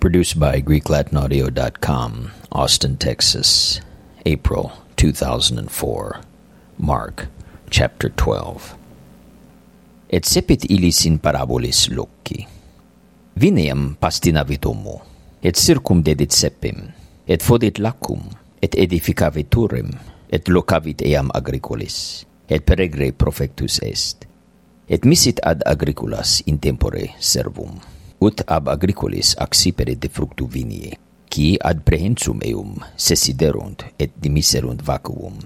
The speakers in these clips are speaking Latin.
Produced by GreekLatinAudio.com, Austin, Texas, April 2004. Mark, chapter 12. Et sepit illis in parabolis loci. Vineam pastinavitum, et circum dedit sepim, et fodit lacum, et edificavit turim, et locavit eam agricolis, et peregre profectus est, et misit ad agricolas in tempore servum ut ab agricolis accipere de fructu vinii, qui ad prehensum eum sesiderunt et dimiserunt vacuum,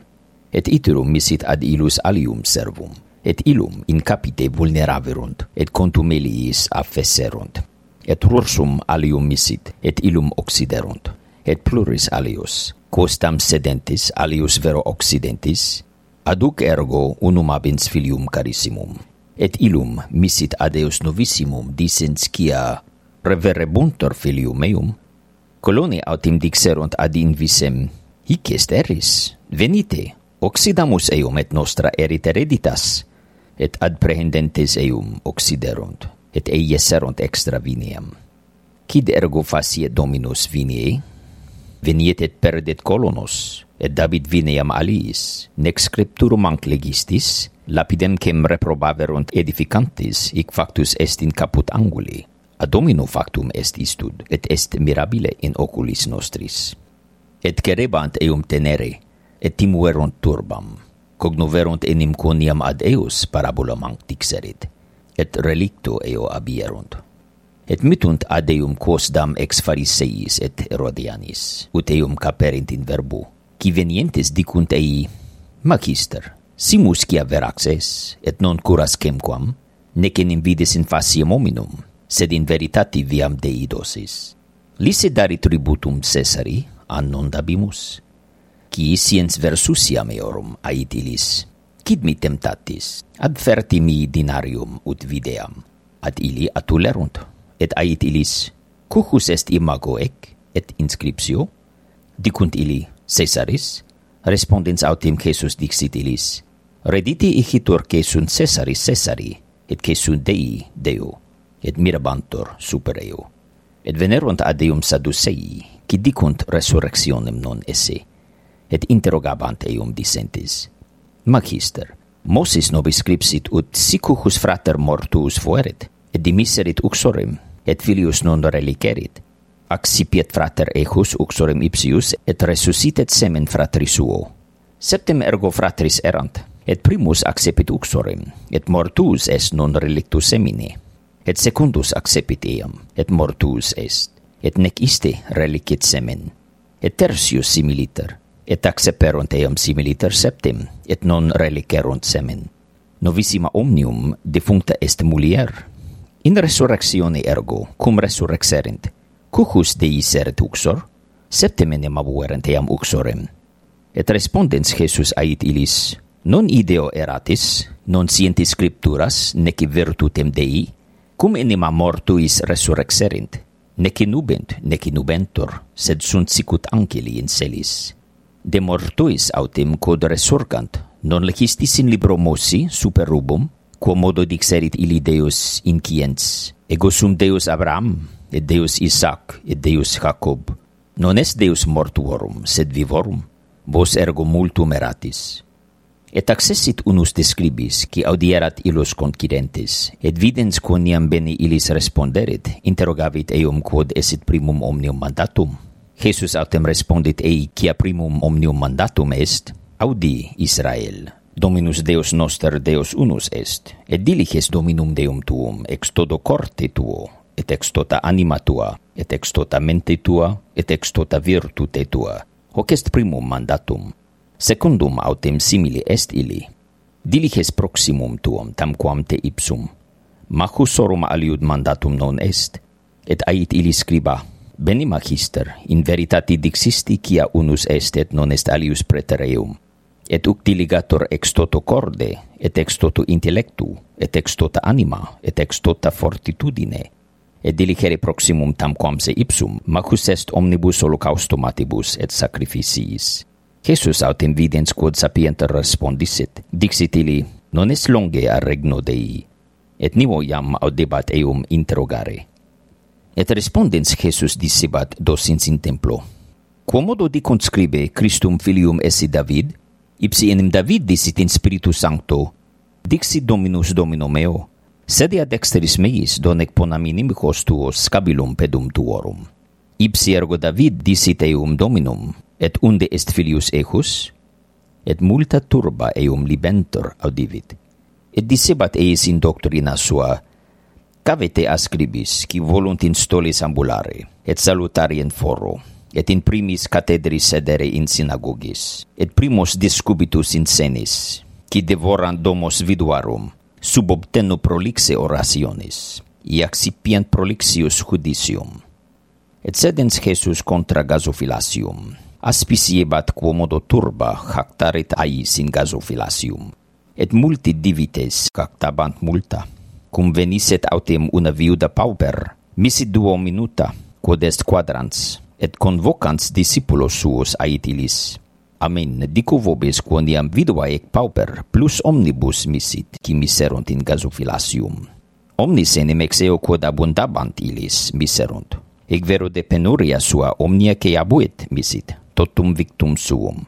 et iterum misit ad ilus alium servum, et illum in capite vulneraverunt, et contumeliis affesserunt, et rursum alium misit, et illum occiderunt, et pluris alius, quostam sedentis alius vero occidentis, aduc ergo unum abens filium carissimum, et illum missit ad eos novissimum dicens quia reverebuntur filium meum coloni autem dixerunt ad invisem hic est eris? Venite occidamus eum et nostra erit hereditas et ad prehendentes eum occiderunt et eieserunt extra viniam. Quid ergo faciet dominus viniae? Veniet et perdet colonos et dabit viniam aliis nec scripturum anc legistis lapidem quem reprobaverunt edificantes, hic factus est in caput anguli. a domino factum est istud, et est mirabile in oculis nostris. Et cerebant eum tenere, et timuerunt turbam, cognoverunt enim coniam ad eus parabolam anc dixerit, et relicto eo abierunt. Et mitunt ad eum quosdam ex fariseis et herodianis, ut eum caperint in verbo, qui venientes dicunt ei, Magister, si muscia veraxes, et non curas quemquam, nec in invidis in faciam hominum, sed in veritati viam deidosis. Lise dari tributum Caesari, annon dabimus, qui siens versusiam eorum aitilis, Quid mi temptatis, Adferti mi dinarium ut videam, ad ili atulerunt, et ait ilis, cucus est imago ec, et inscriptio, dicunt ili, Caesaris, Respondens autem Jesus dixit ilis, Rediti igitur Cesum Caesari Caesari, et Cesum Dei Deo, et mirabantur super eo. Et venerunt ad eum Sadducei, qui dicunt resurrectionem non esse, et interrogabant eum dicentis, Magister, Moses nobis scripsit ut sicucus frater mortuus fuerit, et dimisserit uxorem, et filius non relicerit, accipiet frater ejus uxorem ipsius et resuscitet semen fratri suo. Septem ergo fratris erant, et primus accepit uxorem, et mortus est non relictus semine, et secundus accepit eam, et mortus est, et nec iste relicit semen, et tertius similiter, et acceperunt eam similiter septem, et non relicerunt semen. Novissima omnium defuncta est mulier, in resurrectione ergo, cum resurrexerint, Cucus deiseret uxor, septemenem abuerent eam uxorem. Et respondens Jesus ait ilis, non ideo eratis, non scientis scripturas, neci virtutem Dei, cum enima mortuis resurrexerint, neci nubent, neci nubentur, sed sunt sicut angeli in celis. De mortuis autem quod resurgant, non legistis in libro Mosi super rubum, quo modo dixerit ili Deus inciens, ego sum Deus Abraham, et Deus Isaac, et Deus Jacob, non est Deus mortuorum, sed vivorum, vos ergo multum eratis. Et accessit unus describis, qui audierat illos concidentes, et videns quoniam bene illis responderit, interrogavit eum quod esit primum omnium mandatum. Jesus autem respondit ei, quia primum omnium mandatum est, audi Israel, Dominus Deus noster Deus unus est, et diliges Dominum Deum tuum, ex todo corte tuo, et ex tota anima tua, et ex tota mente tua, et ex tota virtute tua. Hoc est primum mandatum. Secundum autem simili est illi. Diliges proximum tuum tamquam te ipsum. Machusorum aliud mandatum non est, et ait ili scriba, Beni magister, in veritati dixisti quia unus est et non est alius pretereum, et uc diligator ex toto corde, et ex toto intellectu, et ex tota anima, et ex tota fortitudine, et dilicere proximum tamquam se ipsum macus est omnibus holocaustomatibus et sacrificiis. Jesus aut invidens quod sapienter respondisit, dixit ili, non est longe a regno Dei, et nimo iam audebat eum interrogare. Et respondens Jesus dissibat docens in templo, Quomodo dicunt scribe Christum filium esse David, ipsi enim David dicit in Spiritu Sancto, dixit Dominus Domino meo, sedia dexteris meis donec ponaminim hostuos scabilum pedum tuorum. Ipsi ergo David disit eum dominum, et unde est filius ejus? Et multa turba eum libentor audivit. Et dicebat eis in doctrina sua, Cavete ascribis, qui volunt instolis ambulare, et salutari in foro, et in primis cathedri sedere in synagogis, et primus discubitus in senis, qui devorant domos viduarum, subobtenu prolixe orationis, iac accipient prolixius judicium. Et sedens Jesus contra gasofilasium, aspis iebat quomodo turba hactarit ais in gasofilasium, et multi divites hactabant multa, cum veniset autem una viuda pauper, misit duo minuta, quod est quadrans, et convocans discipulos suos ait ilis, Amen. Dicu vobis quondiam vidua ec pauper plus omnibus misit, qui miserunt in gasofilasium. Omnis enim ex eo quod abundabant illis miserunt. Ec vero de penuria sua omnia que abuit misit, totum victum suum.